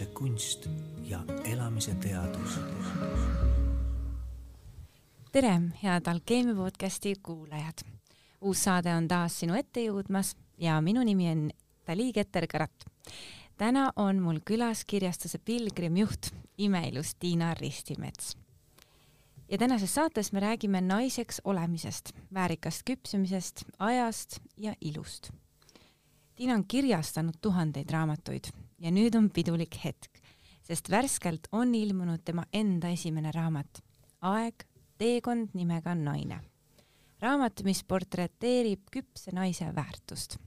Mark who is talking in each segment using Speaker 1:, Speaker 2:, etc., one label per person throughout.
Speaker 1: elamise kunst ja elamise teadus.
Speaker 2: tere, head Alkeemia podcasti kuulajad. uus saade on taas sinu ette jõudmas ja minu nimi on Dali Keter-Karat. täna on mul külas kirjastuse pilgrimjuht, imeilus Tiina Ristimets. ja tänases saates me räägime naiseks olemisest, väärikast küpsemisest, ajast ja ilust Tiina on kirjastanud tuhandeid raamatuid ja nüüd on pidulik hetk, sest värskelt on ilmunud tema enda esimene raamat Aeg, teekond nimega Naine. raamat, mis portreteerib küpse naise väärtust.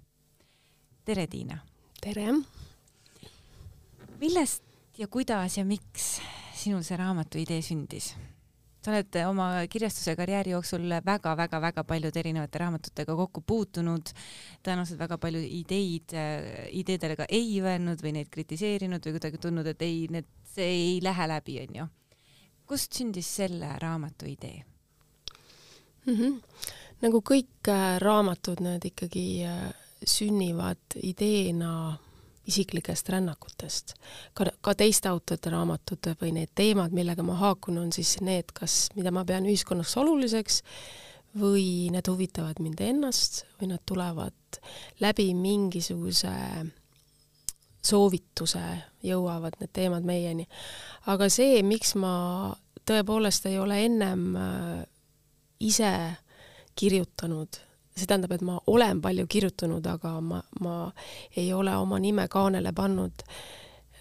Speaker 2: tere, Tiina!
Speaker 3: tere!
Speaker 2: millest ja kuidas ja miks sinul see raamatu idee sündis? Sa oled oma kirjastuse karjääri jooksul väga-väga-väga paljude erinevate raamatutega kokku puutunud, tõenäoliselt väga palju ideid, ideedele ka ei öelnud või neid kritiseerinud või kuidagi tundnud, et ei, need, see ei lähe läbi, onju. kust sündis selle raamatu idee
Speaker 3: mm? -hmm. nagu kõik äh, raamatud, need ikkagi äh, sünnivad ideena isiklikest rännakutest. ka, ka teiste autorite raamatud või need teemad, millega ma haakun, on siis need, kas, mida ma pean ühiskonnas oluliseks või need huvitavad mind ennast või nad tulevad läbi mingisuguse soovituse, jõuavad need teemad meieni. aga see, miks ma tõepoolest ei ole ennem äh, ise kirjutanud see tähendab, et ma olen palju kirjutanud, aga ma, ma ei ole oma nime kaanele pannud,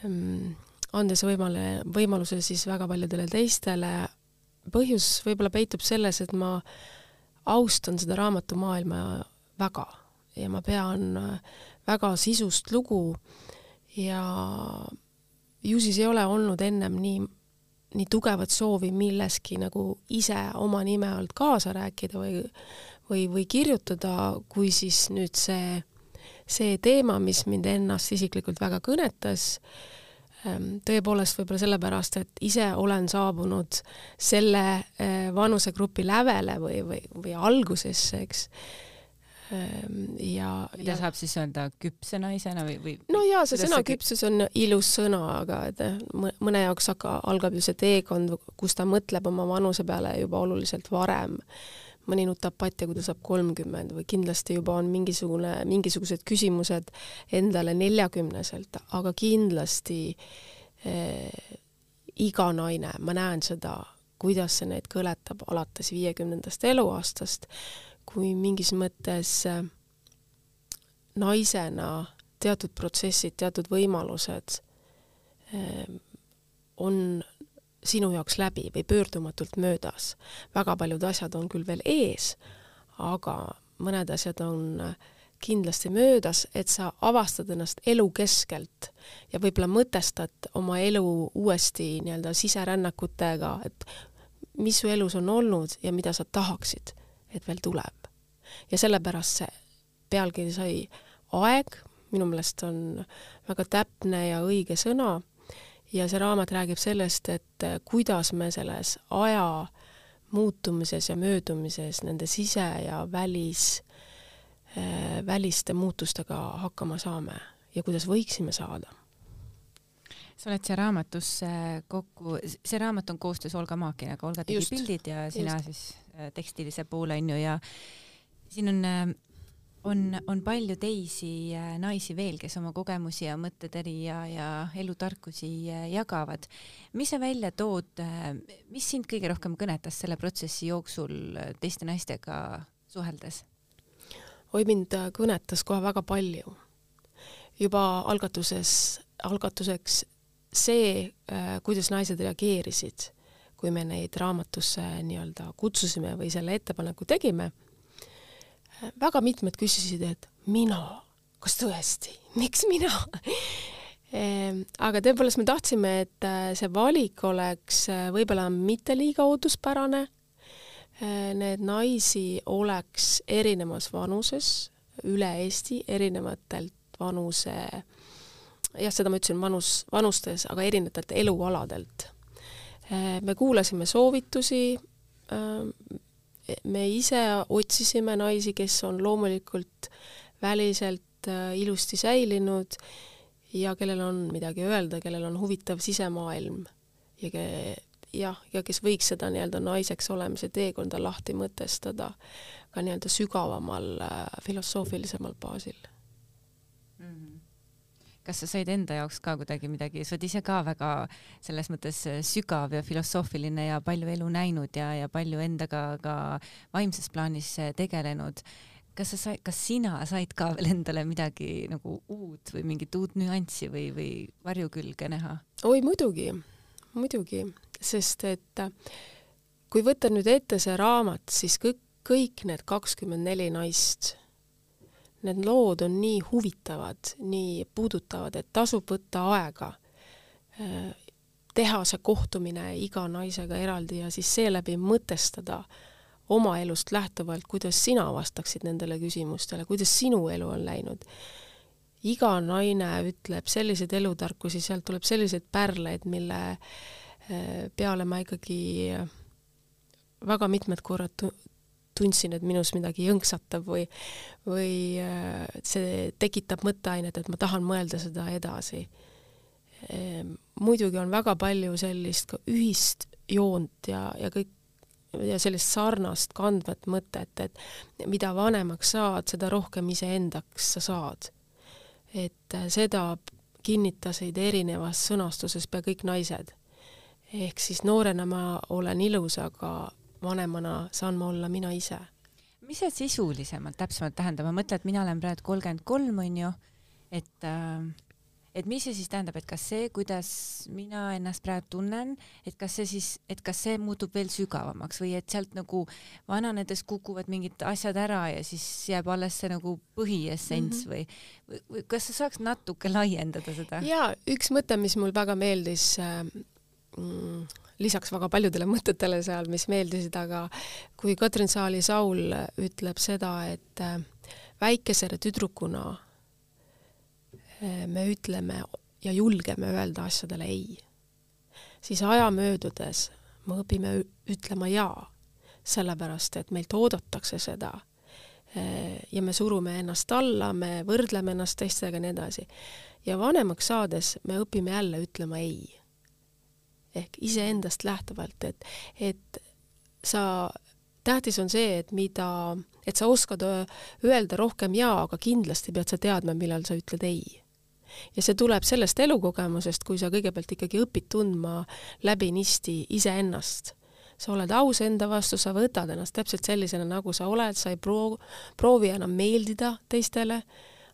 Speaker 3: ehm, andes võimale, võimaluse siis väga paljudele teistele. põhjus võib-olla peitub selles, et ma austan seda raamatumaailma väga ja ma pean väga sisust lugu ja ju siis ei ole olnud ennem nii, nii tugevat soovi milleski nagu ise oma nime alt kaasa rääkida või või, või kirjutada, kui siis nüüd see, see teema, mis mind ennast isiklikult väga kõnetas, ähm, tõepoolest võib-olla sellepärast, et ise olen saabunud selle äh, vanusegrupi lävele või, või, või algusesse, eks.
Speaker 2: Ähm, ja mida ja, saab siis öelda küpse naisena või, või
Speaker 3: no jaa, see sõna küpsus on ilus sõna, aga et äh, mõne jaoks aga algab ju see teekond, kus ta mõtleb oma vanuse peale juba oluliselt varem mõni nutab patja, kui ta saab kolmkümmend või kindlasti juba on mingisugune, mingisugused küsimused endale neljakümneselt, aga kindlasti eh, iga naine, ma näen seda, kuidas see neid kõletab alates viiekümnendast eluaastast, kui mingis mõttes eh, naisena teatud protsessid, teatud võimalused eh, on sinu jaoks läbi või pöördumatult möödas. väga paljud asjad on küll veel ees, aga mõned asjad on kindlasti möödas, et sa avastad ennast elu keskelt ja võib-olla mõtestad oma elu uuesti nii-öelda siserännakutega, et mis su elus on olnud ja mida sa tahaksid, et veel tuleb. ja sellepärast see pealkiri sai Aeg, minu meelest on väga täpne ja õige sõna ja see raamat räägib sellest, et äh, kuidas me selles aja muutumises ja möödumises nende sise- ja välis, äh, väliste muutustega hakkama saame ja kuidas võiksime saada.
Speaker 2: sa oled siia raamatusse kokku, see raamat on koostöös Olga Maakinaga, Olga tegi pildid ja sina just. siis äh, tekstilise poole on ju ja siin on on, on palju teisi äh, naisi veel, kes oma kogemusi ja mõtteteri ja, ja elutarkusi äh, jagavad. mis sa välja tood, äh, mis sind kõige rohkem kõnetas selle protsessi jooksul teiste naistega suheldes?
Speaker 3: oi, mind kõnetas kohe väga palju. juba algatuses, algatuseks see, kuidas naised reageerisid, kui me neid raamatusse nii-öelda kutsusime või selle ettepaneku tegime väga mitmed küsisid, et mina, kas tõesti, miks mina? Ehm, aga tõepoolest me tahtsime, et äh, see valik oleks äh, võib-olla mitte liiga ootuspärane, äh, need naisi oleks erinevas vanuses üle Eesti, erinevatelt vanuse, jah, seda ma ütlesin, vanus, vanustes, aga erinevatelt elualadelt. me kuulasime soovitusi, me ise otsisime naisi, kes on loomulikult väliselt äh, ilusti säilinud ja kellel on midagi öelda, kellel on huvitav sisemaailm ja ke-, jah, ja kes võiks seda nii-öelda naiseks olemise teekonda lahti mõtestada ka nii-öelda sügavamal äh, filosoofilisemal baasil.
Speaker 2: Kas sa said enda jaoks ka kuidagi midagi, sa oled ise ka väga selles mõttes äh, sügav ja filosoofiline ja palju elu näinud ja, ja palju endaga ka vaimses plaanis äh, tegelenud kas sa sai, kas sina said ka veel endale midagi nagu uut või mingit uut nüanssi või, või varjukülge näha?
Speaker 3: oi muidugi, muidugi, sest et äh, kui võtta nüüd ette see raamat, siis kõik, kõik need kakskümmend neli naist, need lood on nii huvitavad, nii puudutavad, et tasub võtta aega, äh, teha see kohtumine iga naisega eraldi ja siis seeläbi mõtestada oma elust lähtuvalt, kuidas sina vastaksid nendele küsimustele, kuidas sinu elu on läinud. Iga naine ütleb selliseid elutarkusi, sealt tuleb selliseid pärleid, mille eh, peale ma ikkagi väga mitmed korrad tundsin, et minus midagi jõnksatab või, või eh, see tekitab mõtteainet, et ma tahan mõelda seda edasi. Ehm, muidugi on väga palju sellist ka ühist joont ja, ja kõik ja sellist sarnast kandvat mõtet, et mida vanemaks saad, seda rohkem iseendaks sa saad et äh, seda kinnitasid erinevas sõnastuses pea kõik naised. ehk siis noorena ma olen ilus, aga vanemana saan ma olla mina ise.
Speaker 2: mis see sisulisemalt täpsemalt tähendab, ma mõtlen, et mina olen praegu kolmkümmend kolm, onju, et äh, et mis see siis tähendab, et kas see, kuidas mina ennast praegu tunnen, et kas see siis, et kas see muutub veel sügavamaks või et sealt nagu vananedes kukuvad mingid asjad ära ja siis jääb alles see nagu põhiessents mm -hmm. või, või, kas sa saaks natuke laiendada seda?
Speaker 3: jaa, üks mõte, mis mul väga meeldis äh, mm, lisaks väga paljudele mõtetele seal, mis meeldisid, aga kui Katrin Saali-Saul ütleb seda, et äh, väikese tüdrukuna Äh, me ütleme ja julgeme öelda asjadele ei, siis aja möödudes me õpime ütlema jaa, sellepärast et meilt oodatakse seda äh, ja me surume ennast alla, me võrdleme ennast teistega ja nii edasi. ja vanemaks saades me õpime jälle ütlema ei. Ehk iseendast lähtuvalt, et, et sa, tähtis on see, et mida, et sa oskad öelda rohkem jaa, aga kindlasti pead sa teadma, millal sa ütled ei ja see tuleb sellest elukogemusest, kui sa kõigepealt ikkagi õpid tundma läbinisti iseennast. sa oled aus enda vastu, sa võtad ennast täpselt sellisena, nagu sa oled, sa ei proo-, proovi enam meeldida teistele,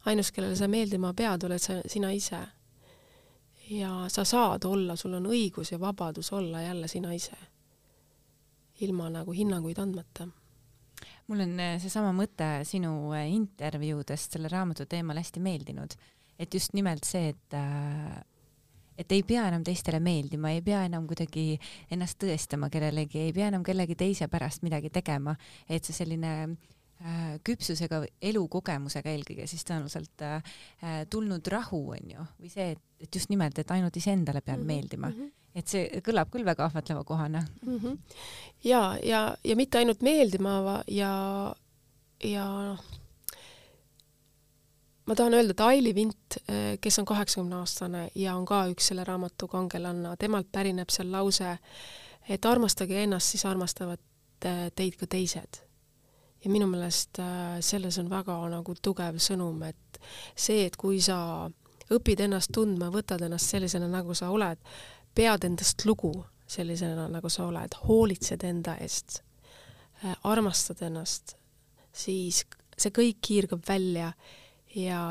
Speaker 3: ainus, kellele sa meeldima pead, oled sa, sina ise. Ja sa saad olla, sul on õigus ja vabadus olla jälle sina ise. ilma nagu hinnanguid andmata.
Speaker 2: Mul on eh, seesama mõte sinu eh, intervjuudest selle raamatu teemal hästi meeldinud. Et just nimelt see, et äh, et ei pea enam teistele meeldima, ei pea enam kuidagi ennast tõestama kellelegi, ei pea enam kellegi teise pärast midagi tegema, et see selline äh, küpsusega, elukogemusega eelkõige siis tõenäoliselt äh, tulnud rahu on ju, või see, et, et just nimelt, et ainult iseendale pean mm -hmm. meeldima mm. -hmm et see kõlab küll väga ahvatleva kohana
Speaker 3: mm. -hmm. ja, ja, ja mitte ainult meeldima ja, ja noh ma tahan öelda, et Aili Vint, eh, kes on kaheksakümne aastane ja on ka üks selle raamatu kangelanna, temalt pärineb seal lause, et armastage ennast, siis armastavad teid ka teised. Ja minu meelest eh, selles on väga nagu tugev sõnum, et see, et kui sa õpid ennast tundma, võtad ennast sellisena, nagu sa oled, pead endast lugu sellisena, nagu sa oled, hoolitsed enda eest, armastad ennast, siis see kõik kiirgab välja ja,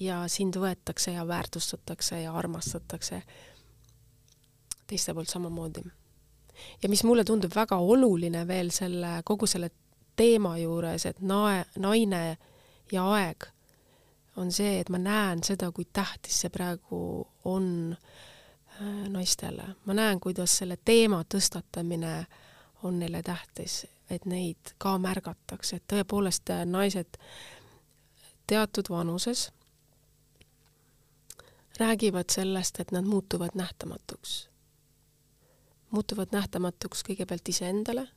Speaker 3: ja sind võetakse ja väärtustatakse ja armastatakse teiste poolt samamoodi. ja mis mulle tundub väga oluline veel selle, kogu selle teema juures, et nae, naine ja aeg, on see, et ma näen seda, kui tähtis see praegu on äh, naistele. ma näen, kuidas selle teema tõstatamine on neile tähtis, et neid ka märgatakse, et tõepoolest äh, naised teatud vanuses räägivad sellest, et nad muutuvad nähtamatuks. muutuvad nähtamatuks kõigepealt iseendale,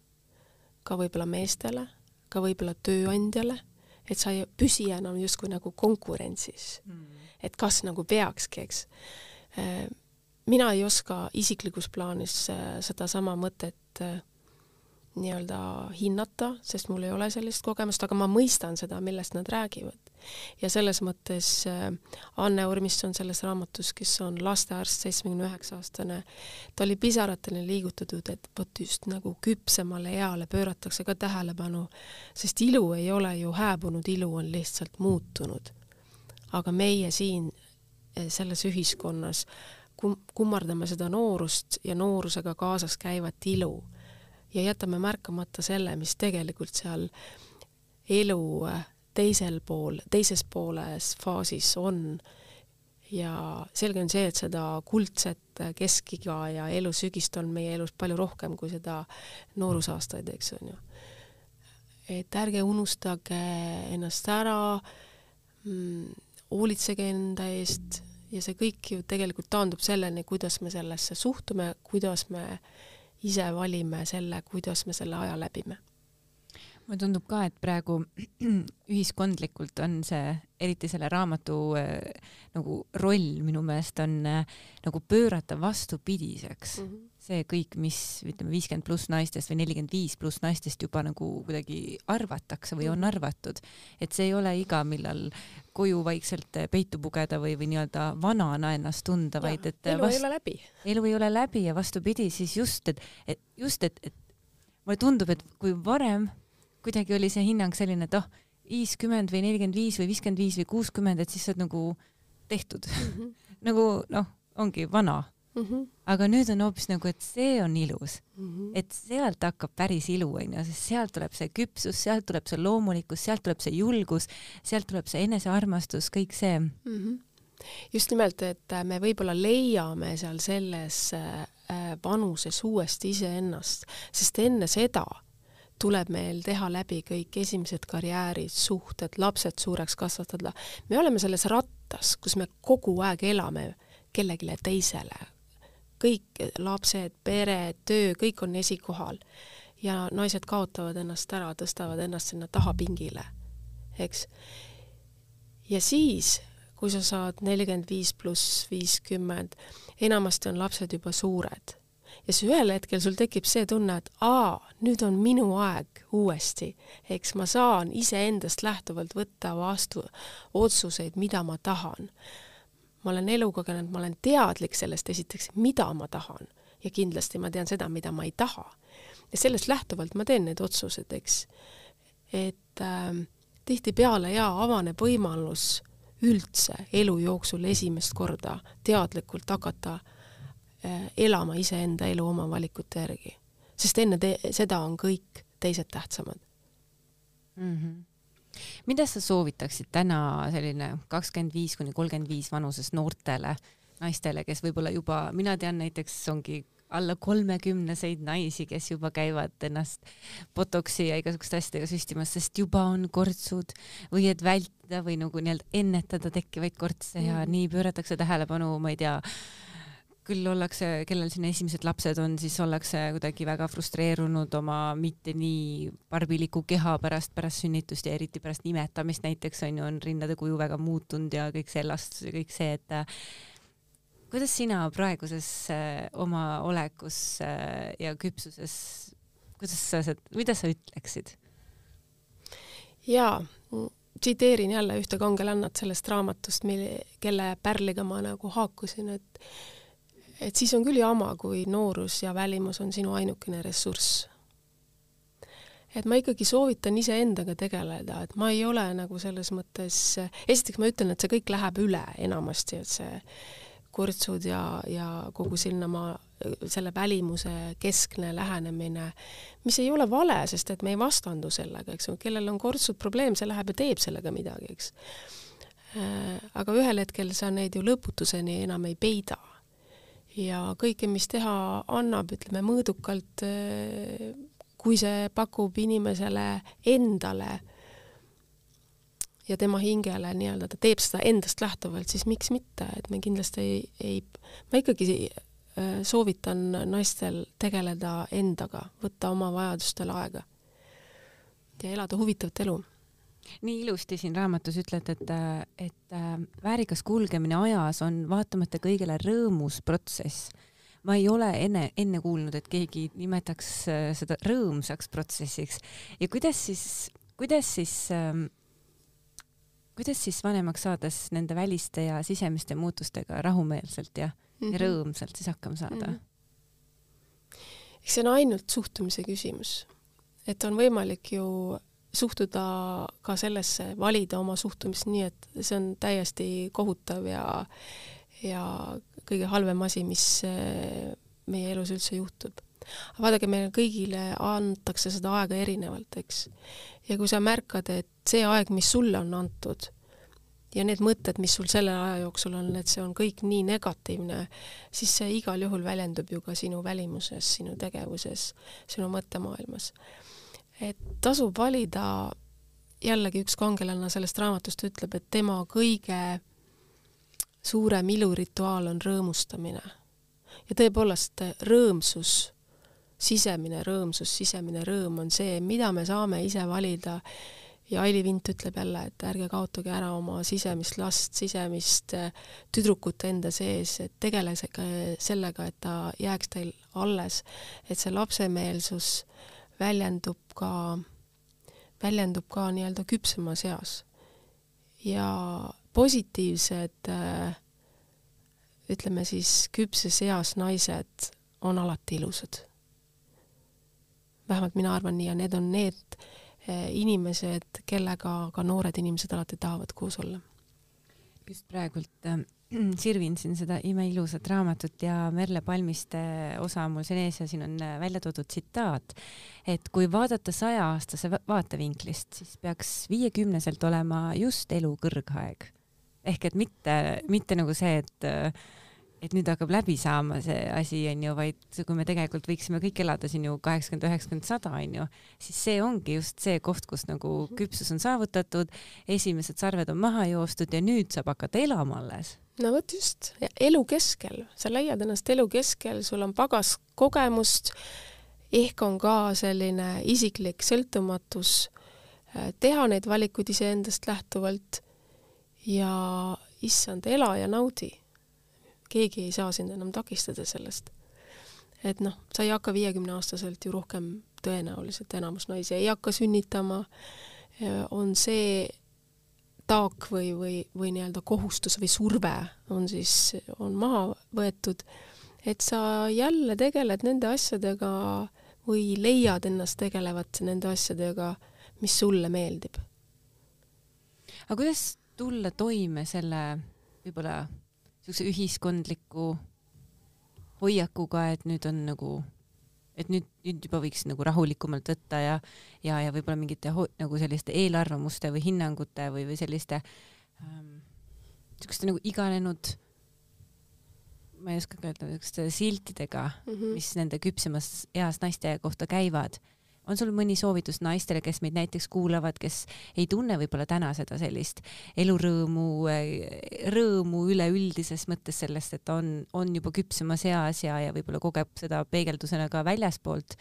Speaker 3: ka võib-olla meestele, ka võib-olla tööandjale, et sa ei püsi enam justkui nagu konkurentsis mm.. et kas nagu peakski, eks. mina ei oska isiklikus plaanis sedasama mõtet nii-öelda hinnata, sest mul ei ole sellist kogemust, aga ma mõistan seda, millest nad räägivad. Ja selles mõttes äh, Anne Urmisson selles raamatus, kes on lastearst, seitsmekümne üheksa aastane, ta oli pisarateni liigutatud, et vot just nagu küpsemale eale pööratakse ka tähelepanu, sest ilu ei ole ju hääbunud, ilu on lihtsalt muutunud. aga meie siin äh, selles ühiskonnas kum-, kummardame seda noorust ja noorusega kaasas käivat ilu ja jätame märkamata selle, mis tegelikult seal elu äh, teisel pool, teises pooles faasis on. ja selge on see, et seda kuldset keskiga ja elusügist on meie elus palju rohkem kui seda noorusaastaid, eks on ju. et ärge unustage ennast ära mm,, hoolitsege enda eest ja see kõik ju tegelikult taandub selleni, kuidas me sellesse suhtume, kuidas me ise valime selle, kuidas me selle aja läbime.
Speaker 2: Mulle tundub ka, et praegu ühiskondlikult on see, eriti selle raamatu äh, nagu roll minu meelest on äh, nagu pöörata vastupidiseks mm. -hmm see kõik, mis ütleme, viiskümmend pluss naistest või nelikümmend viis pluss naistest juba nagu kuidagi arvatakse või on mhm. arvatud, et see ei ole iga, millal koju vaikselt peitu pugeda või, või nii-öelda vanana ennast tunda, vaid et
Speaker 3: elu vast... ei ole läbi.
Speaker 2: elu ei ole läbi ja vastupidi, siis just, et, et just, et, et mulle tundub, et kui varem kuidagi oli see hinnang selline, et oh, viiskümmend või nelikümmend viis või viiskümmend viis või kuuskümmend, et siis sa oled nagu tehtud mm. -hmm. nagu noh, ongi vana mm. -hmm. aga nüüd on hoopis nagu, et see on ilus mm, -hmm. et sealt hakkab päris ilu, onju, sest sealt tuleb see küpsus, sealt tuleb see loomulikkus, sealt tuleb see julgus, sealt tuleb see enesearmastus, kõik see mm.
Speaker 3: -hmm. just nimelt, et me võib-olla leiame seal selles äh, vanuses uuesti iseennast, sest enne seda tuleb meil teha läbi kõik esimesed karjäärid, suhted, lapsed suureks kasvatada. me oleme selles rattas, kus me kogu aeg elame kellelegi teisele, kõik lapsed, pere, töö, kõik on esikohal. ja naised kaotavad ennast ära, tõstavad ennast sinna tahapingile, eks. ja siis, kui sa saad nelikümmend viis pluss viiskümmend, enamasti on lapsed juba suured ja siis ühel hetkel sul tekib see tunne, et aa, nüüd on minu aeg uuesti, eks ma saan iseendast lähtuvalt võtta vastu otsuseid, mida ma tahan ma olen elu kogenud, ma olen teadlik sellest esiteks, mida ma tahan ja kindlasti ma tean seda, mida ma ei taha. ja sellest lähtuvalt ma teen need otsused, eks. et äh, tihtipeale jaa, avaneb võimalus üldse elu jooksul esimest korda teadlikult hakata äh, elama iseenda elu oma valikute järgi. sest enne seda on kõik teised tähtsamad
Speaker 2: mm. -hmm mida sa soovitaksid täna selline kakskümmend viis kuni kolmkümmend viis vanuses noortele naistele, kes võib-olla juba, mina tean näiteks ongi alla kolmekümneseid naisi, kes juba käivad ennast botoksi ja igasuguste asjadega süstimas, sest juba on kortsud või et vältida või nagu nii-öelda ennetada tekkivaid kortse ja mm. nii pööratakse tähelepanu, ma ei tea, küll ollakse, kellel siin esimesed lapsed on, siis ollakse kuidagi väga frustreerunud oma mitte nii barbiliku keha pärast, pärast sünnitust ja eriti pärast imetamist näiteks on ju, on rindade kuju väga muutunud ja kõik see elastus ja kõik see, et kuidas sina praeguses äh, oma olekus äh, ja küpsuses, kuidas sa, mida sa ütleksid?
Speaker 3: jaa, tsiteerin jälle ühte kangelannat sellest raamatust, mille, kelle pärliga ma nagu haakusin, et et siis on küll jama, kui noorus ja välimus on sinu ainukene ressurss. et ma ikkagi soovitan iseendaga tegeleda, et ma ei ole nagu selles mõttes, esiteks ma ütlen, et see kõik läheb üle enamasti, et see kurtsud ja, ja kogu sinna ma, selle välimuse keskne lähenemine, mis ei ole vale, sest et me ei vastandu sellega, eks ju, kellel on kortsud probleem, see läheb ja teeb sellega midagi, eks. Äh, aga ühel hetkel sa neid ju lõputuseni enam ei peida ja kõike, mis teha annab, ütleme mõõdukalt, eh, kui see pakub inimesele endale ja tema hingele nii-öelda, ta teeb seda endast lähtuvalt, siis miks mitte, et me kindlasti ei, ei, ma ikkagi eh, soovitan naistel tegeleda endaga, võtta oma vajadustel aega ja elada huvitavat elu
Speaker 2: nii ilusti siin raamatus ütled, et, et äh, väärikas kulgemine ajas on vaatamata kõigele rõõmus protsess. ma ei ole enne, enne kuulnud, et keegi nimetaks äh, seda rõõmsaks protsessiks ja kuidas siis, kuidas siis ähm, kuidas siis vanemaks saades nende väliste ja sisemiste muutustega rahumeelselt ja mm, -hmm. ja mhm. rõõmsalt siis hakkama saada mm? -hmm.
Speaker 3: eks see on ainult suhtumise küsimus. et on võimalik ju suhtuda ka sellesse, valida oma suhtumist nii, et see on täiesti kohutav ja ja kõige halvem asi, mis eh, meie elus üldse juhtub. aga vaadake, meile kõigile antakse seda aega erinevalt, eks. ja kui sa märkad, et see aeg, mis sulle on antud, ja need mõtted, mis sul selle aja jooksul on, et see on kõik nii negatiivne, siis see igal juhul väljendub ju ka sinu välimuses, sinu tegevuses, sinu mõttemaailmas et tasub valida, jällegi üks kangelane sellest raamatust ütleb, et tema kõige suurem ilurituaal on rõõmustamine. ja tõepoolest, rõõmsus, sisemine rõõmsus, sisemine rõõm on see, mida me saame ise valida ja Aili Vint ütleb jälle, et ärge kaotage ära oma sisemist last, sisemist äh, tüdrukut enda sees, et tegelege sellega, et ta jääks teil alles, et see lapsemeelsus väljendub ka, väljendub ka nii-öelda küpsemas eas. ja positiivsed äh, ütleme siis küpses eas naised on alati ilusad. vähemalt mina arvan nii ja need on need äh, inimesed, kellega ka noored inimesed alati tahavad koos olla.
Speaker 2: just praegult äh, sirvin siin seda imeilusat raamatut ja Merle Palmiste osa on mul siin ees ja siin on äh, välja toodud tsitaat, et kui vaadata sajaaastase vaatevinklist, siis peaks viiekümneselt olema just elu kõrgaeg. ehk et mitte, mitte nagu see, et äh, et nüüd hakkab läbi saama see asi, onju, vaid kui me tegelikult võiksime kõik elada siin ju kaheksakümmend, üheksakümmend, sada, onju, siis see ongi just see koht, kus nagu küpsus on saavutatud, esimesed sarved on maha joostud ja nüüd saab hakata elama alles.
Speaker 3: no vot just, elu keskel, sa leiad ennast elu keskel, sul on pagas kogemust, ehk on ka selline isiklik sõltumatus äh, teha neid valikuid iseendast lähtuvalt ja issand, ela ja naudi keegi ei saa sind enam takistada sellest. et noh, sa ei hakka viiekümneaastaselt ju rohkem tõenäoliselt, enamus naisi ei hakka sünnitama, on see taak või, või, või nii-öelda kohustus või surve on siis, on maha võetud, et sa jälle tegeled nende asjadega või leiad ennast tegelevat nende asjadega, mis sulle meeldib.
Speaker 2: aga kuidas tulla toime selle võib-olla niisuguse ühiskondliku hoiakuga, et nüüd on nagu, et nüüd, nüüd juba võiks nagu rahulikumalt võtta ja, ja, ja võib-olla mingite nagu selliste eelarvamuste või hinnangute või, või selliste ähm, niisuguste nagu iganenud ma ei oska ka öelda, niisuguste siltidega mm, -hmm. mis nende küpsemas eas naiste kohta käivad on sul mõni soovitus naistele, kes meid näiteks kuulavad, kes ei tunne võib-olla täna seda sellist elurõõmu, rõõmu üleüldises mõttes sellest, et on, on juba küpsemas eas ja, ja võib-olla kogeb seda peegeldusena ka väljaspoolt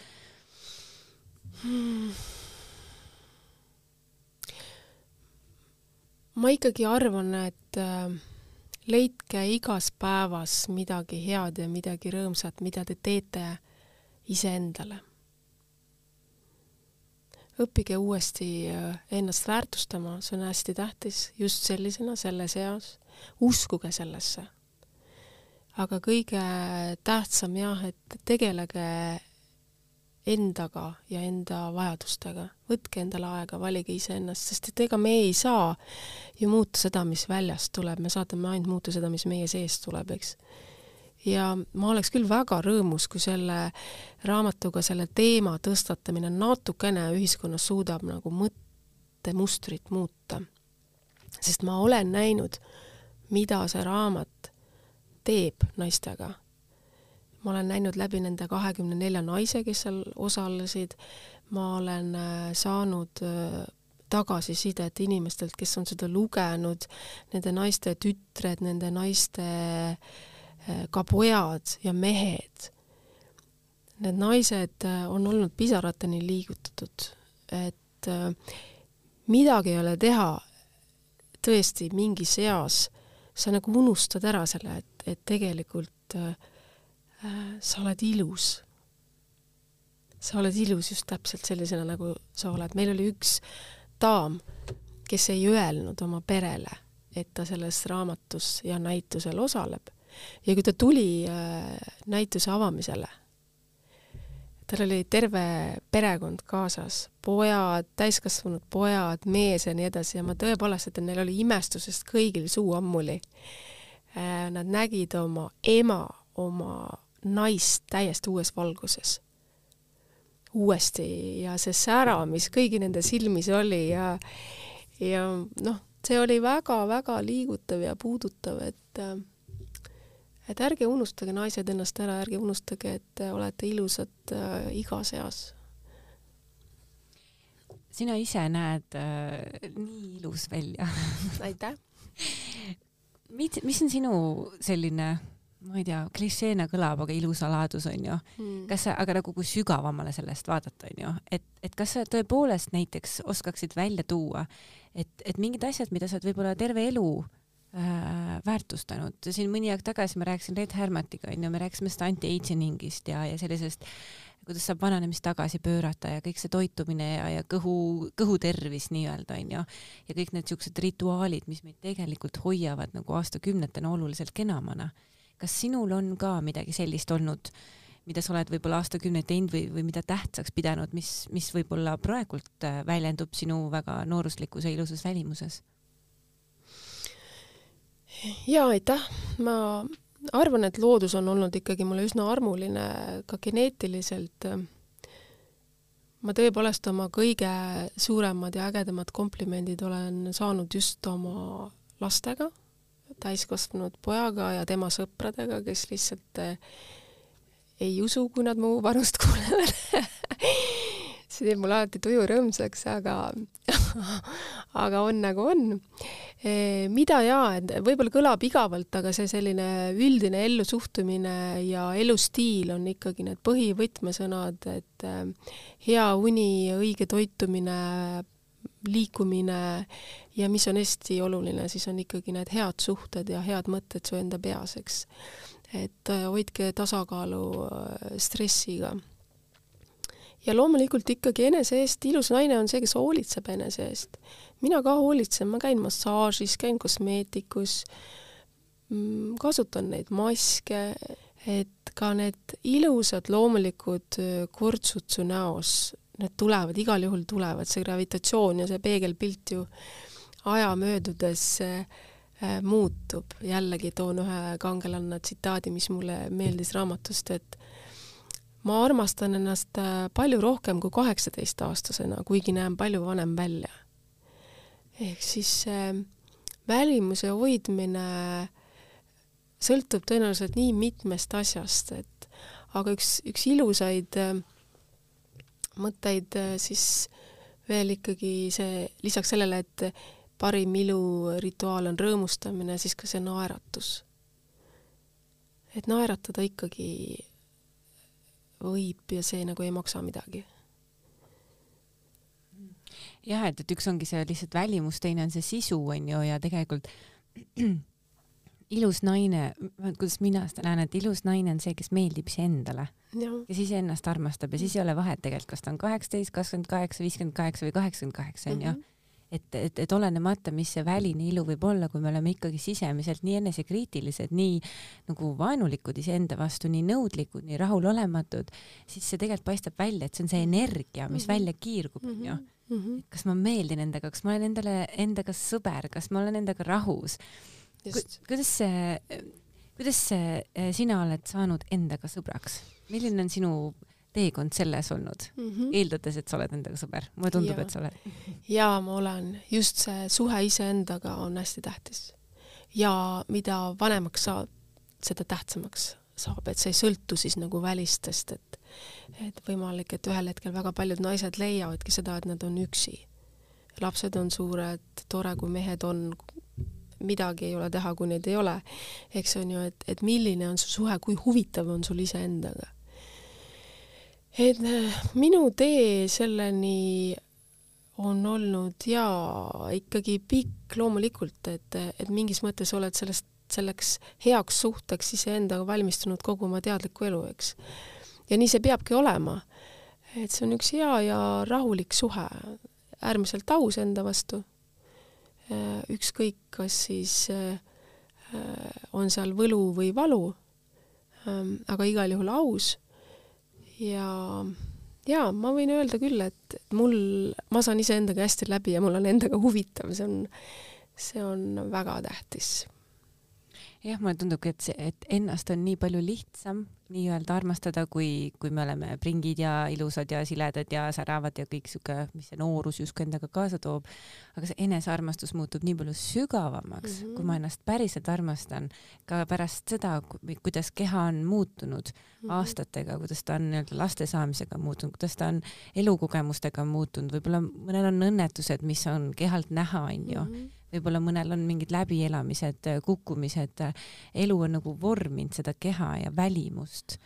Speaker 3: hmm.? ma ikkagi arvan, et äh, leidke igas päevas midagi head ja midagi rõõmsat, mida te teete iseendale õppige uuesti äh, ennast väärtustama, see on hästi tähtis, just sellisena, selles eas. uskuge sellesse. aga kõige tähtsam jah, et tegelege endaga ja enda vajadustega, võtke endale aega, valige iseennast, sest et ega me ei saa ju muuta seda, mis väljast tuleb, me saame ainult muuta seda, mis meie seest tuleb, eks ja ma oleks küll väga rõõmus, kui selle raamatuga selle teema tõstatamine natukene ühiskonnas suudab nagu mõttemustrit muuta. sest ma olen näinud, mida see raamat teeb naistega. ma olen näinud läbi nende kahekümne nelja naise, kes seal osalesid, ma olen äh, saanud äh, tagasisidet inimestelt, kes on seda lugenud, nende naiste tütred, nende naiste äh, ka pojad ja mehed, need naised äh, on olnud pisarateni liigutatud, et äh, midagi ei ole teha, tõesti mingis eas sa nagu unustad ära selle, et, et tegelikult äh, sa oled ilus. sa oled ilus just täpselt sellisena, nagu sa oled. meil oli üks daam, kes ei öelnud oma perele, et ta selles raamatus ja näitusel osaleb. Ja kui ta tuli äh, näituse avamisele, tal oli terve perekond kaasas, pojad, täiskasvanud pojad, mees ja nii edasi ja ma tõepoolest ütlen, neil oli imestusest kõigil suu ammuli. Äh, nad nägid oma ema, oma naist täiesti uues valguses. uuesti ja see sära, mis kõigi nende silmis oli ja ja noh, see oli väga-väga liigutav ja puudutav, et äh, et ärge unustage, naised, ennast ära, ärge unustage, et olete ilusad äh, igas eas.
Speaker 2: sina ise näed äh, nii ilus välja.
Speaker 3: Aitäh!
Speaker 2: Mis, mis on sinu selline, ma ei tea, klišeena kõlab, aga ilu saladus on ju? Hmm.. kas sa, aga nagu kui sügavamale sellest vaadata, on ju, et, et kas sa tõepoolest näiteks oskaksid välja tuua, et, et mingid asjad, mida sa oled võib-olla terve elu äh, väärtustanud. siin mõni aeg tagasi ma rääkisin Red Hermatiga onju, me rääkisime sellest anti-aging'ist ja, ja sellisest, kuidas saab vananemist tagasi pöörata ja kõik see toitumine ja, ja kõhu, kõhutervis nii-öelda onju. ja kõik need siuksed rituaalid, mis meid tegelikult hoiavad nagu aastakümnetena oluliselt kenamana. kas sinul on ka midagi sellist olnud, mida sa oled võib-olla aastakümneid teinud või, või mida tähtsaks pidanud, mis, mis võib-olla praegult äh, väljendub sinu väga nooruslikus ja ilusas välimuses?
Speaker 3: Jaa, aitäh, ma arvan, et loodus on olnud ikkagi mulle üsna armuline ka geneetiliselt. ma tõepoolest oma kõige suuremad ja ägedamad komplimendid olen saanud just oma lastega, täiskasvanud pojaga ja tema sõpradega, kes lihtsalt ei usu, kui nad mu vanust kuulevad see teeb mulle alati tuju rõõmsaks, aga aga on nagu on. E, mida jaa, et võib-olla kõlab igavalt, aga see selline üldine ellusuhtumine ja elustiil on ikkagi need põhivõtmesõnad, et e, hea uni, õige toitumine, liikumine ja mis on hästi oluline, siis on ikkagi need head suhted ja head mõtted su enda peas, eks. et e, hoidke tasakaalu stressiga ja loomulikult ikkagi enese eest, ilus naine on see, kes hoolitseb enese eest. mina ka hoolitsen, ma käin massaažis, käin kosmeetikus, mm, kasutan neid maske, et ka need ilusad loomulikud kortsud su näos, need tulevad, igal juhul tulevad, see gravitatsioon ja see peegelpilt ju aja möödudes muutub. jällegi toon ühe kangelanna tsitaadi, mis mulle meeldis raamatust, et ma armastan ennast äh, palju rohkem kui kaheksateistaastasena, kuigi näen palju vanem välja. ehk siis äh, välimuse hoidmine sõltub tõenäoliselt nii mitmest asjast, et aga üks, üks ilusaid äh, mõtteid siis veel ikkagi see, lisaks sellele, et parim ilurituaal on rõõmustamine, siis ka see naeratus. et naeratada ikkagi võib ja see nagu ei maksa midagi.
Speaker 2: jah, et, et üks ongi see lihtsalt välimus, teine on see sisu, on ju, ja tegelikult ilus naine, kuidas mina seda näen, et ilus naine on see, kes meeldib iseendale, kes iseennast armastab ja siis ei ole vahet tegelikult, kas ta on kaheksateist, kakskümmend kaheksa, viiskümmend kaheksa või kaheksakümmend kaheksa, on ju. Mhm et, et, et olenemata, mis see väline ilu võib olla, kui me oleme ikkagi sisemiselt nii enesekriitilised, nii nagu vaenulikud iseenda vastu, nii nõudlikud, nii rahulolematud, siis see tegelikult paistab välja, et see on see energia, mis mm -hmm. välja kiirgub, onju. Mm -hmm. kas ma meeldin endaga, kas ma olen endale, endaga sõber, kas ma olen endaga rahus? kuidas see, kuidas see, eh, sina oled saanud endaga sõbraks? milline on sinu teekond selles olnud mm, -hmm. eeldades, et sa oled endaga sõber, mulle tundub, et sa oled.
Speaker 3: jaa, ma olen, just see suhe iseendaga on hästi tähtis. ja mida vanemaks saad, seda tähtsamaks saab, et see ei sõltu siis nagu välistest, et et võimalik, et ühel hetkel väga paljud naised leiavadki seda, et nad on üksi. lapsed on suured, tore, kui mehed on, midagi ei ole teha, kui neid ei ole. eks on ju, et, et milline on su suhe, kui huvitav on sul iseendaga et äh, minu tee selleni on olnud jaa, ikkagi pikk loomulikult, et, et mingis mõttes oled sellest, selleks heaks suhteks iseendaga valmistunud kogu oma teadlikku elu, eks. ja nii see peabki olema. et see on üks hea ja rahulik suhe, äärmiselt aus enda vastu. ükskõik, kas siis on seal võlu või valu, aga igal juhul aus ja jaa, ma võin öelda küll, et mul, ma saan iseendaga hästi läbi ja mul on endaga huvitav, see on, see on väga tähtis.
Speaker 2: Jah, mulle tundubki, et see, et ennast on nii palju lihtsam nii-öelda armastada, kui, kui me oleme pringid ja ilusad ja siledad ja säravad ja kõik sihuke, mis see noorus justkui endaga kaasa toob. aga see enesearmastus muutub nii palju sügavamaks mm, -hmm. kui ma ennast päriselt armastan, ka pärast seda, kuidas keha on muutunud mm -hmm. aastatega, kuidas ta on nii-öelda laste saamisega muutunud, kuidas ta on elukogemustega muutunud, võib-olla mõnel on õnnetused, mis on kehalt näha, onju mhm võib-olla mõnel on mingid läbielamised, kukkumised, elu on nagu vorminud seda keha ja välimust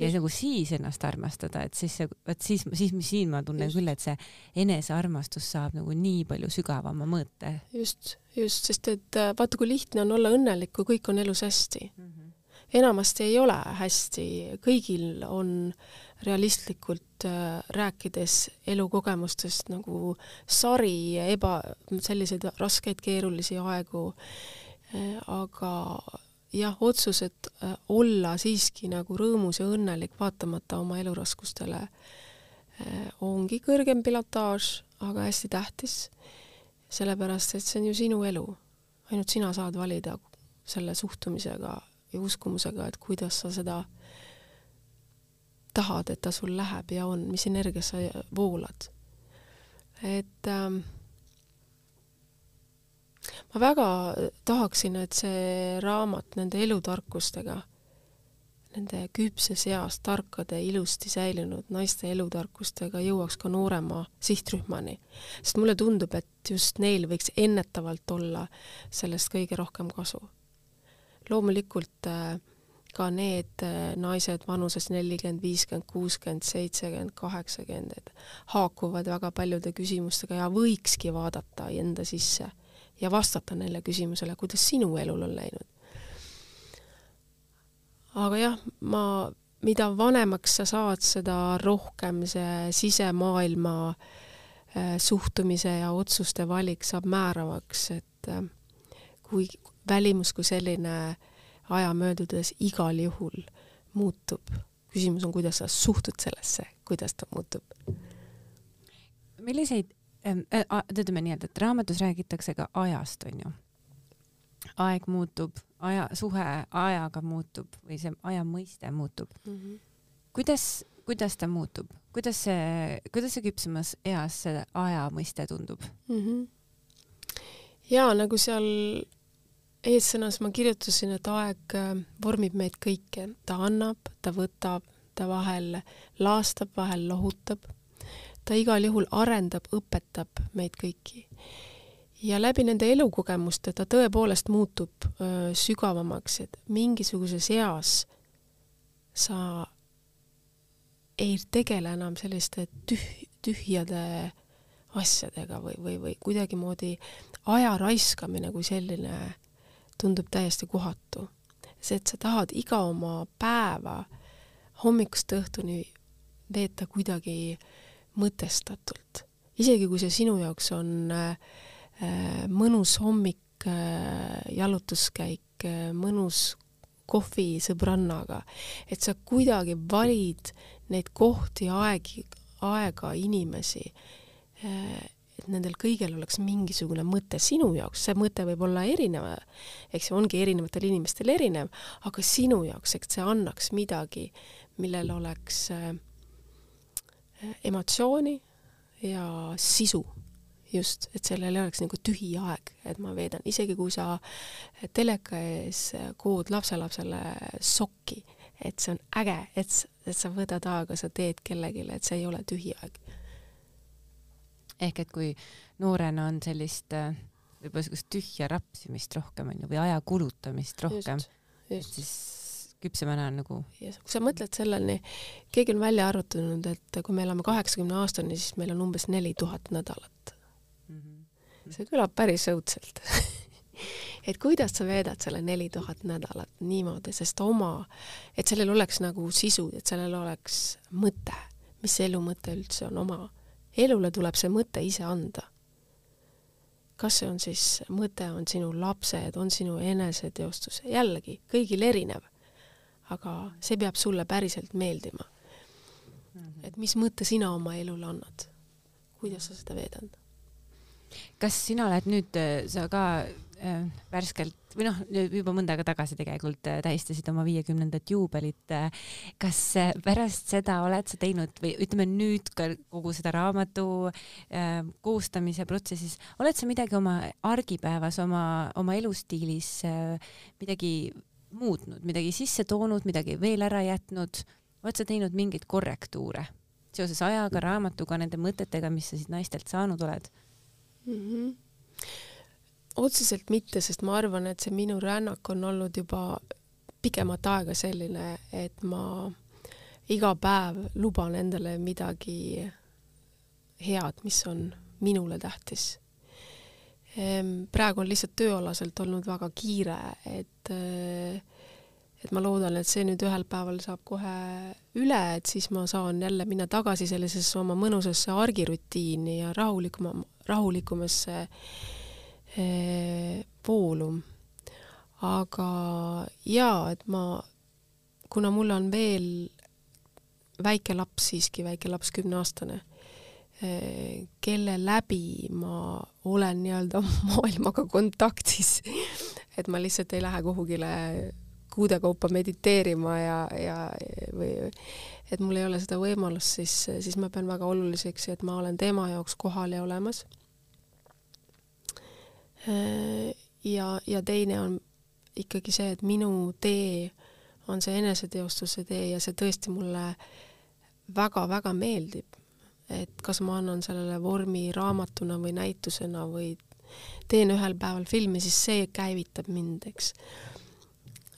Speaker 2: ja nagu siis ennast armastada, et siis see, vot siis, siis siin ma tunnen just. küll, et see enesearmastus saab nagu nii palju sügavama mõõte.
Speaker 3: just, just, sest et äh, vaata, kui lihtne on olla õnnelik, kui kõik on elus hästi mm. -hmm. enamasti ei ole hästi, kõigil on äh, realistlikult äh, rääkides elukogemustest nagu sari eba, selliseid raskeid keerulisi aegu äh,, aga jah, otsus, et äh, olla siiski nagu rõõmus ja õnnelik vaatamata oma eluraskustele ongi kõrgem pilotaaž, aga hästi tähtis, sellepärast et see on ju sinu elu. ainult sina saad valida selle suhtumisega ja uskumusega, et kuidas sa seda tahad, et ta sul läheb ja on, mis energia sa voolad. et ähm, ma väga tahaksin, et see raamat nende elutarkustega, nende küpses eas tarkade, ilusti säilinud naiste elutarkustega jõuaks ka noorema sihtrühmani. sest mulle tundub, et just neil võiks ennetavalt olla sellest kõige rohkem kasu. loomulikult äh, ka need äh, naised vanuses nelikümmend, viiskümmend, kuuskümmend, seitsekümmend, kaheksakümmend, et haakuvad väga paljude küsimustega ja võikski vaadata enda sisse ja vastata neile küsimusele, kuidas sinu elul on läinud. aga jah, ma, mida vanemaks sa saad, seda rohkem see sisemaailma äh, suhtumise ja otsuste valik saab määravaks, et äh, kui välimus kui selline äh, aja möödudes igal juhul muutub. küsimus on, kuidas sa suhtud sellesse, kuidas ta muutub.
Speaker 2: milliseid äh,, ütleme nii, et raamatus räägitakse ka ajast, on ju. aeg muutub, aja, suhe ajaga muutub või see aja mõiste muutub mm. -hmm. kuidas, kuidas ta muutub, kuidas see, kuidas see küpsemas eas see aja mõiste tundub mm? -hmm.
Speaker 3: ja nagu seal eessõnas ma kirjutasin, et aeg äh, vormib meid kõiki, ta annab, ta võtab, ta vahel laastab, vahel lohutab. ta igal juhul arendab, õpetab meid kõiki. ja läbi nende elukogemuste ta tõepoolest muutub öö, äh, sügavamaks, et mingisuguses eas sa ei tegele enam selliste tüh-, tühjade asjadega või, või, või kuidagimoodi aja raiskamine kui selline tundub täiesti kohatu. see, et sa tahad iga oma päeva hommikust õhtuni veeta kuidagi mõtestatult. isegi kui see sinu jaoks on äh, mõnus hommik äh,, jalutuskäik äh,, mõnus kohvi sõbrannaga, et sa kuidagi valid neid kohti, aegi, aega, inimesi äh, et nendel kõigil oleks mingisugune mõte sinu jaoks, see mõte võib olla erinev, eks ju, ongi erinevatel inimestel erinev, aga sinu jaoks, eks see annaks midagi, millel oleks äh, emotsiooni ja sisu. Just, et sellel ei oleks nagu tühi aeg, et ma veedan, isegi kui sa teleka ees kood lapselapsele sokki, et see on äge, et, et sa võtad aega, sa teed kellelegi, et see ei ole tühi aeg
Speaker 2: ehk et kui noorena on sellist äh, võib-olla niisugust tühja rapsimist rohkem onju või aja kulutamist rohkem, siis küpsemana on nagu
Speaker 3: ja kui sa mõtled selleni, keegi on välja arvutanud, et kui me elame kaheksakümne aastani, siis meil on umbes neli tuhat nädalat. Mm. -hmm. see kõlab päris õudselt. Et kuidas sa veedad selle neli tuhat nädalat niimoodi, sest oma, et sellel oleks nagu sisu, et sellel oleks mõte, mis see elu mõte üldse on, oma elule tuleb see mõte ise anda. kas see on siis, mõte on sinu lapsed, on sinu eneseteostus, jällegi, kõigil erinev aga see peab sulle päriselt meeldima. -hmm. et mis mõtte sina oma elule annad, kuidas sa seda veedad?
Speaker 2: kas sina oled nüüd, sa ka värskelt või noh, juba mõnda aega tagasi tegelikult äh, tähistasid oma viiekümnendat juubelit äh,. kas äh, pärast seda oled sa teinud või ütleme nüüd ka kogu seda raamatu äh, koostamise protsessis, oled sa midagi oma argipäevas, oma, oma elustiilis äh, midagi muutnud, midagi sisse toonud, midagi veel ära jätnud, oled sa teinud mingeid korrektuure seoses ajaga, raamatuga, nende mõtetega, mis sa siit naistelt saanud oled
Speaker 3: mm? -hmm. Otseselt mitte, sest ma arvan, et see minu rännak on olnud juba pikemat aega selline, et ma iga päev luban endale midagi head, mis on minule tähtis. Ehm, praegu on lihtsalt tööalaselt olnud väga kiire, et äh, et ma loodan, et see nüüd ühel päeval saab kohe üle, et siis ma saan jälle minna tagasi sellisesse oma mõnusasse argirutiini ja rahulikuma, rahulikumasse eh, voolu. aga jaa, et ma, kuna mul on veel väike laps siiski, väike laps, kümneaastane kelle läbi ma olen nii-öelda maailmaga kontaktis. et ma lihtsalt ei lähe kuhugile kuude kaupa mediteerima ja, ja või et mul ei ole seda võimalust, siis, siis ma pean väga oluliseks, et ma olen tema jaoks kohal ja olemas. Ja, ja teine on ikkagi see, et minu tee on see eneseteostuse tee ja see tõesti mulle väga-väga meeldib et kas ma annan sellele vormi raamatuna või näitusena või teen ühel päeval filmi, siis see käivitab mind, eks.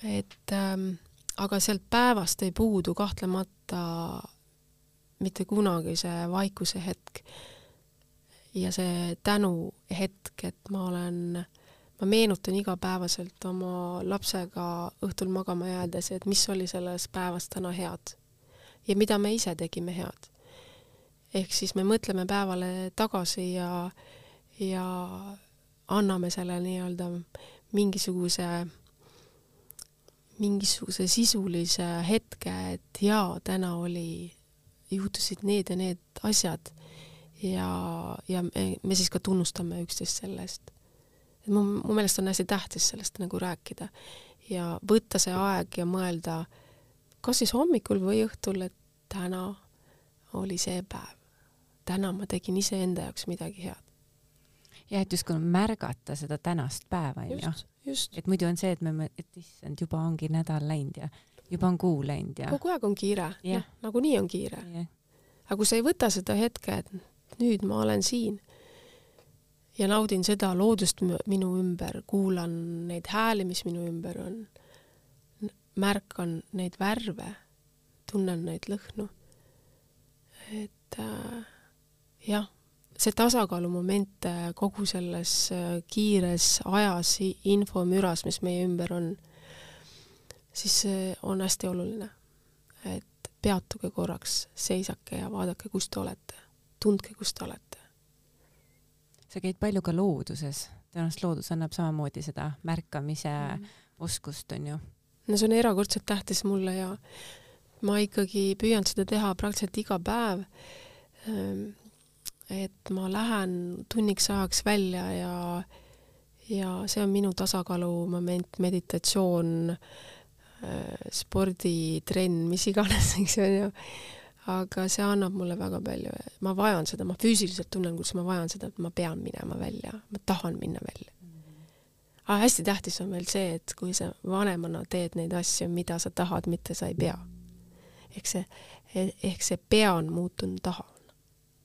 Speaker 3: et ähm, aga sealt päevast ei puudu kahtlemata mitte kunagi see vaikuse hetk ja see tänuhetk, et ma olen, ma meenutan igapäevaselt oma lapsega õhtul magama jäädes, et mis oli selles päevas täna head ja mida me ise tegime head. Ehk siis me mõtleme päevale tagasi ja, ja anname selle nii-öelda mingisuguse, mingisuguse sisulise hetke, et jaa, täna oli, juhtusid need ja need asjad ja, ja me, me siis ka tunnustame üksteist selle eest. et mu, mu meelest on hästi tähtis sellest nagu rääkida ja võtta see aeg ja mõelda, kas siis hommikul või õhtul, et täna oli see päev täna ma tegin iseenda jaoks midagi head.
Speaker 2: ja et justkui märgata seda tänast päeva,
Speaker 3: onju.
Speaker 2: et muidu on see, et me, et issand, juba ongi nädal läinud ja juba on kuu läinud ja.
Speaker 3: kogu aeg on kiire yeah., noh, nagunii on kiire yeah.. aga kui sa ei võta seda hetke, et nüüd ma olen siin. Ja naudin seda loodust minu ümber, kuulan neid hääli, mis minu ümber on, märkan neid värve, tunnen neid lõhnu, et äh, jah, see tasakaalumoment äh, kogu selles äh, kiires ajas, infomüras, mis meie ümber on, siis see on hästi oluline. et peatuge korraks, seisake ja vaadake, kus te olete, tundke, kus te olete.
Speaker 2: sa käid palju ka looduses, tõenäoliselt loodus annab samamoodi seda märkamise mm. oskust, on ju?
Speaker 3: no see on erakordselt tähtis mulle ja ma ikkagi püüan seda teha praktiliselt iga päev ehm, et ma lähen tunniks ajaks välja ja, ja see on minu tasakaalumoment, meditatsioon, äh, sporditrenn, mis iganes, eks ju, aga see annab mulle väga palju, ma vajan seda, ma füüsiliselt tunnen, kuidas ma vajan seda, et ma pean minema välja, ma tahan minna välja. aga hästi tähtis on veel see, et kui sa vanemana teed neid asju, mida sa tahad, mitte sa ei pea. ehk see, ehk see pea on muutunud taha,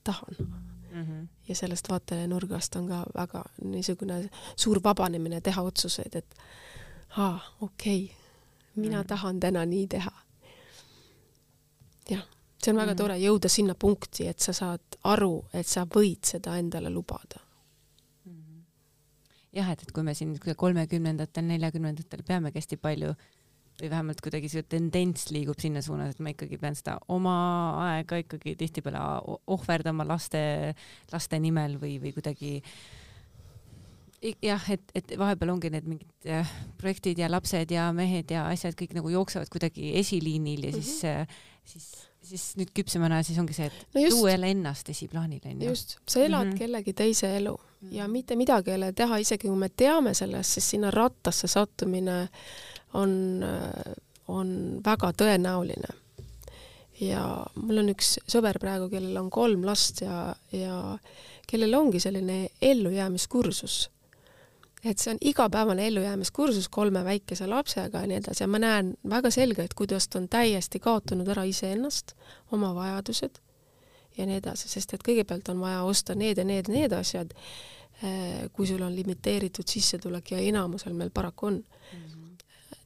Speaker 3: tahan mm. -hmm. ja sellest vaatenurgast on ka väga niisugune suur vabanemine teha otsuseid, et aa, okei okay,, mina
Speaker 2: Mm.
Speaker 3: tahan täna nii teha. See on väga
Speaker 2: Mm.
Speaker 3: tore jõuda sinna punkti, et sa saad aru, et sa võid seda endale lubada.
Speaker 2: jah, et, et kui me siin kolmekümnendatel, neljakümnendatel peamegi hästi palju või vähemalt kuidagi see tendents liigub sinna suunas, et ma ikkagi pean seda oma aega ikkagi tihtipeale ohverdama laste, laste nimel või, või kuidagi jah, et, et vahepeal ongi need mingid äh, projektid ja lapsed ja mehed ja asjad kõik nagu jooksevad kuidagi esiliinil ja siis mm, -hmm. siis, siis nüüd küpsemana siis ongi see, et
Speaker 3: no just,
Speaker 2: tuua jälle ennast esiplaanile onju.
Speaker 3: just, sa elad mm
Speaker 2: Mhm.
Speaker 3: -hmm. kellegi teise elu ja mitte midagi ei ole teha, isegi kui me teame sellest, siis sinna rattasse sattumine on, on väga tõenäoline. ja mul on üks sõber praegu, kellel on kolm last ja, ja kellel ongi selline ellujäämiskursus. Et see on igapäevane ellujäämiskursus kolme väikese lapsega ja nii edasi. Ja ma näen väga selgelt, kuidas ta on täiesti kaotanud ära iseennast, oma vajadused ja nii edasi, sest et kõigepealt on vaja osta need ja need, need asjad, kui sul on limiteeritud sissetulek ja enamusel meil paraku on.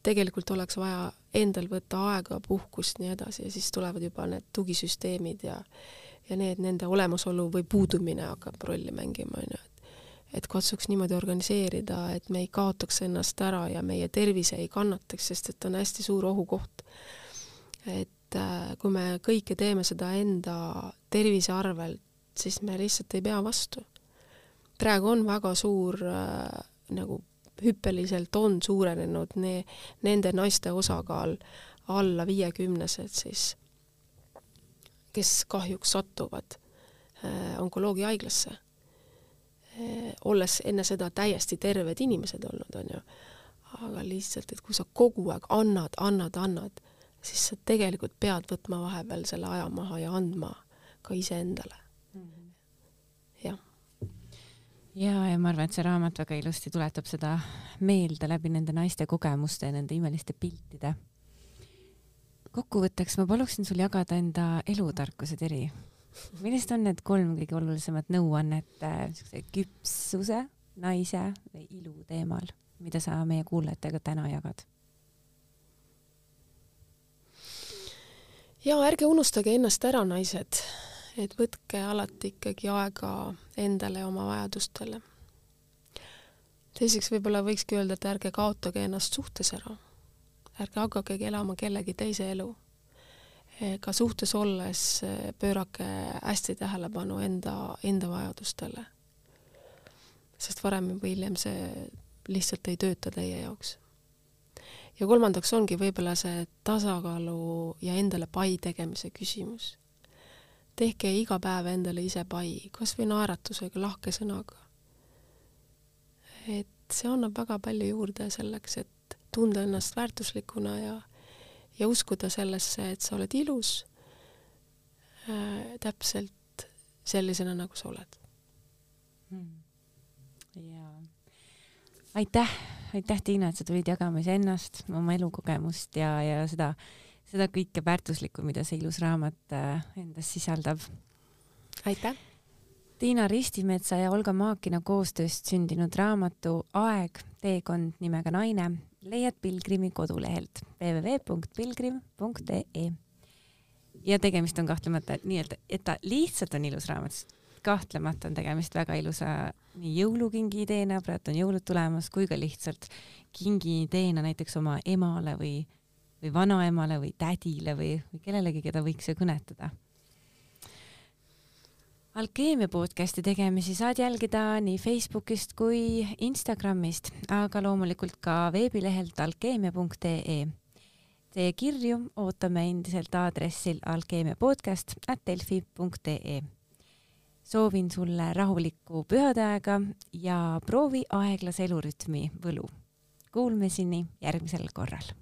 Speaker 3: tegelikult oleks vaja endal võtta aega, puhkust, nii edasi ja siis tulevad juba need tugisüsteemid ja ja need, nende olemasolu või puudumine hakkab rolli mängima, on ju, et et katsuks niimoodi organiseerida, et me ei kaotaks ennast ära ja meie tervis ei kannataks, sest et on hästi suur ohukoht. et äh, kui me kõike teeme seda enda tervise arvelt, siis me lihtsalt ei pea vastu. praegu on väga suur äh, nagu hüppeliselt on suurenenud ne, nende naiste osakaal alla viiekümnesed siis, kes kahjuks satuvad äh, onkoloogiahaiglasse. Olles enne seda täiesti terved inimesed olnud, on ju. aga lihtsalt, et kui sa kogu aeg annad, annad, annad, siis sa tegelikult pead võtma vahepeal selle aja maha ja andma ka iseendale. jah
Speaker 2: ja, ja ma arvan, et see raamat väga ilusti tuletab seda meelde läbi nende naiste kogemuste ja nende imeliste piltide. kokkuvõtteks ma paluksin sul jagada enda elutarkused eri. Millised on need kolm kõige olulisemat nõuannet äh, siukse küpsuse, naise või ilu teemal, mida sa meie kuulajatega täna jagad?
Speaker 3: ja ärge unustage ennast ära, naised, et võtke alati ikkagi aega endale ja oma vajadustele. teiseks võib-olla võikski öelda, et ärge kaotage ennast suhtes ära. ärge hakake elama kellegi teise elu. Ka suhtes olles pöörake hästi tähelepanu enda, enda vajadustele. sest varem või hiljem see lihtsalt ei tööta teie jaoks ja kolmandaks ongi võib-olla see tasakaalu ja endale pai tegemise küsimus. tehke iga päev endale ise pai, kas või naeratusega, lahke sõnaga. et see annab väga palju juurde selleks, et tunda ennast väärtuslikuna ja, ja uskuda sellesse, et sa oled ilus äh, täpselt sellisena, nagu sa oled
Speaker 2: ja aitäh, aitäh, Tiina, et sa tulid jagama iseennast, oma elukogemust ja, ja seda, seda kõike väärtuslikku, mida see ilus raamat äh, endas sisaldab.
Speaker 3: aitäh!
Speaker 2: Tiina Ristimetsa ja Olga Maakina koostööst sündinud raamatu Aeg, teekond nimega naine leiad Pilgrimi kodulehelt www.pilgrim.ee. ja tegemist on kahtlemata nii-öelda, et ta lihtsalt on ilus raamat, kahtlemata on tegemist väga ilusa nii jõulukingi ideena, praegu on jõulud tulemas, kui ka lihtsalt kingi ideena näiteks oma emale või, või vanaemale või tädile või, või kellelegi, keda võiks ju kõnetada alkeemia podcasti tegemisi saad jälgida nii Facebookist kui Instagramist, aga loomulikult ka veebilehelt alkeemia.ee. Teie kirju ootame endiselt aadressil alkeemiapodcast at delfi.ee. soovin sulle rahulikku pühade aega ja proovi aeglase elurütmi võlu. Kuulmiseni järgmisel korral